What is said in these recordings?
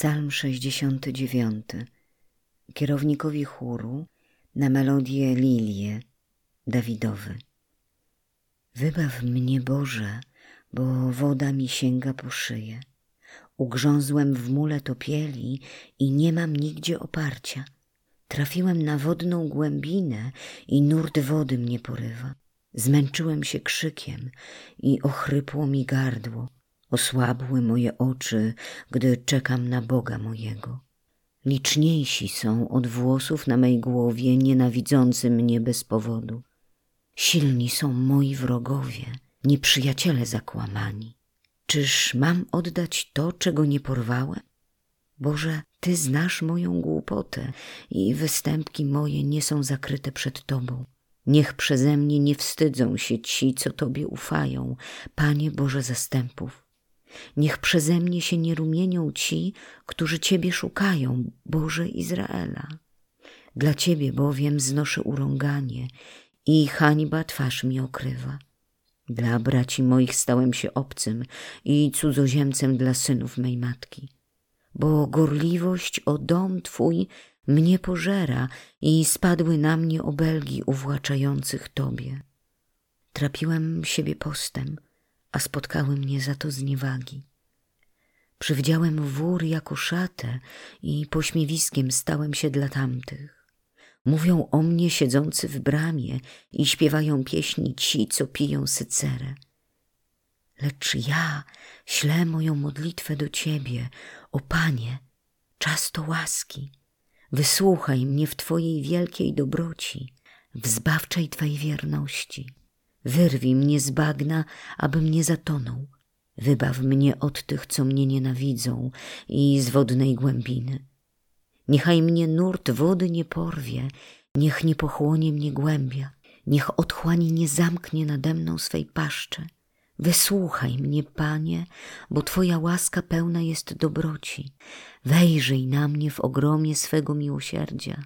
Psalm 69. Kierownikowi chóru na melodię Lilię Dawidowy. Wybaw mnie, Boże, bo woda mi sięga po szyję. Ugrzązłem w mule topieli i nie mam nigdzie oparcia. Trafiłem na wodną głębinę i nurt wody mnie porywa. Zmęczyłem się krzykiem i ochrypło mi gardło. Osłabły moje oczy, gdy czekam na Boga mojego. Liczniejsi są od włosów na mej głowie, nienawidzący mnie bez powodu. Silni są moi wrogowie, nieprzyjaciele zakłamani. Czyż mam oddać to, czego nie porwałem? Boże, Ty znasz moją głupotę i występki moje nie są zakryte przed Tobą. Niech przeze mnie nie wstydzą się ci, co Tobie ufają, Panie Boże zastępów. Niech przeze mnie się nie rumienią ci, którzy Ciebie szukają, Boże Izraela. Dla Ciebie bowiem znoszę urąganie i hańba twarz mi okrywa. Dla braci moich stałem się obcym i cudzoziemcem dla synów mej matki. Bo gorliwość o dom Twój mnie pożera i spadły na mnie obelgi uwłaczających Tobie. Trapiłem siebie postem, a spotkały mnie za to zniewagi. Przywdziałem wór jako szatę i pośmiewiskiem stałem się dla tamtych. Mówią o mnie siedzący w bramie i śpiewają pieśni ci, co piją sycerę. Lecz ja ślę moją modlitwę do Ciebie, o Panie, czas to łaski. Wysłuchaj mnie w Twojej wielkiej dobroci, w zbawczej Twej wierności. Wyrwij mnie z bagna, abym nie zatonął. Wybaw mnie od tych, co mnie nienawidzą i z wodnej głębiny. Niechaj mnie nurt wody nie porwie, niech nie pochłonie mnie głębia, niech otchłań nie zamknie nade mną swej paszcze. Wysłuchaj mnie, Panie, bo Twoja łaska pełna jest dobroci. Wejrzyj na mnie w ogromie swego miłosierdzia.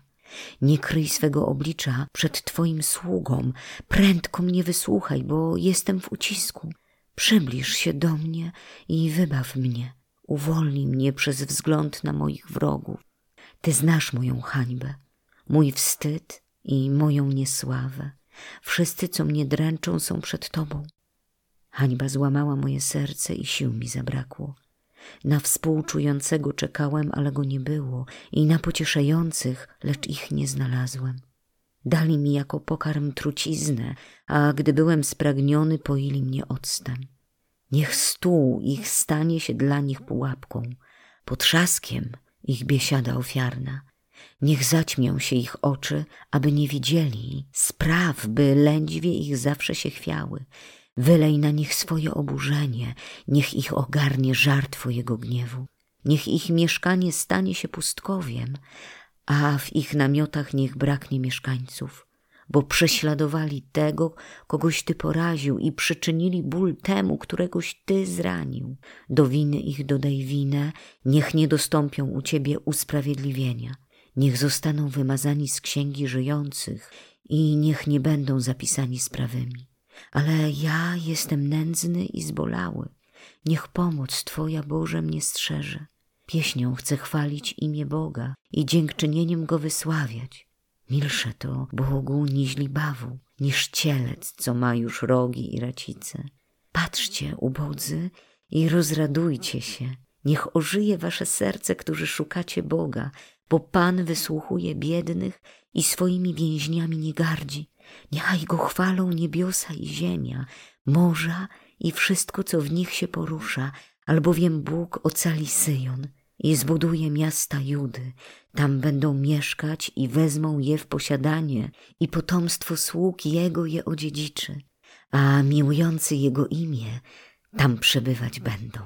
Nie kryj swego oblicza przed Twoim sługą. Prędko mnie wysłuchaj, bo jestem w ucisku. Przybliż się do mnie i wybaw mnie. Uwolnij mnie przez wzgląd na moich wrogów. Ty znasz moją hańbę, mój wstyd i moją niesławę. Wszyscy, co mnie dręczą, są przed Tobą. Hańba złamała moje serce i sił mi zabrakło. Na współczującego czekałem, ale go nie było, i na pocieszających, lecz ich nie znalazłem. Dali mi jako pokarm truciznę, a gdy byłem spragniony, poili mnie octem. Niech stół ich stanie się dla nich pułapką, potrzaskiem ich biesiada ofiarna. Niech zaćmią się ich oczy, aby nie widzieli, spraw, by lędźwie ich zawsze się chwiały. Wylej na nich swoje oburzenie, niech ich ogarnie żar Twojego gniewu. Niech ich mieszkanie stanie się pustkowiem, a w ich namiotach niech braknie mieszkańców, bo prześladowali tego, kogoś Ty poraził i przyczynili ból temu, któregoś Ty zranił. Do winy ich dodaj winę, niech nie dostąpią u Ciebie usprawiedliwienia. Niech zostaną wymazani z księgi żyjących i niech nie będą zapisani sprawymi ale ja jestem nędzny i zbolały. Niech pomoc Twoja, Boże, mnie strzeże. Pieśnią chcę chwalić imię Boga i dziękczynieniem Go wysławiać. Milsze to Bogu niźli bawu, niż cielec, co ma już rogi i racice. Patrzcie, ubodzy, i rozradujcie się. Niech ożyje wasze serce, którzy szukacie Boga, bo Pan wysłuchuje biednych i swoimi więźniami nie gardzi. Niechaj go chwalą niebiosa i ziemia, morza i wszystko, co w nich się porusza, albowiem Bóg ocali Syjon i zbuduje miasta Judy. Tam będą mieszkać i wezmą je w posiadanie i potomstwo sług Jego je odziedziczy, a miłujący Jego imię tam przebywać będą.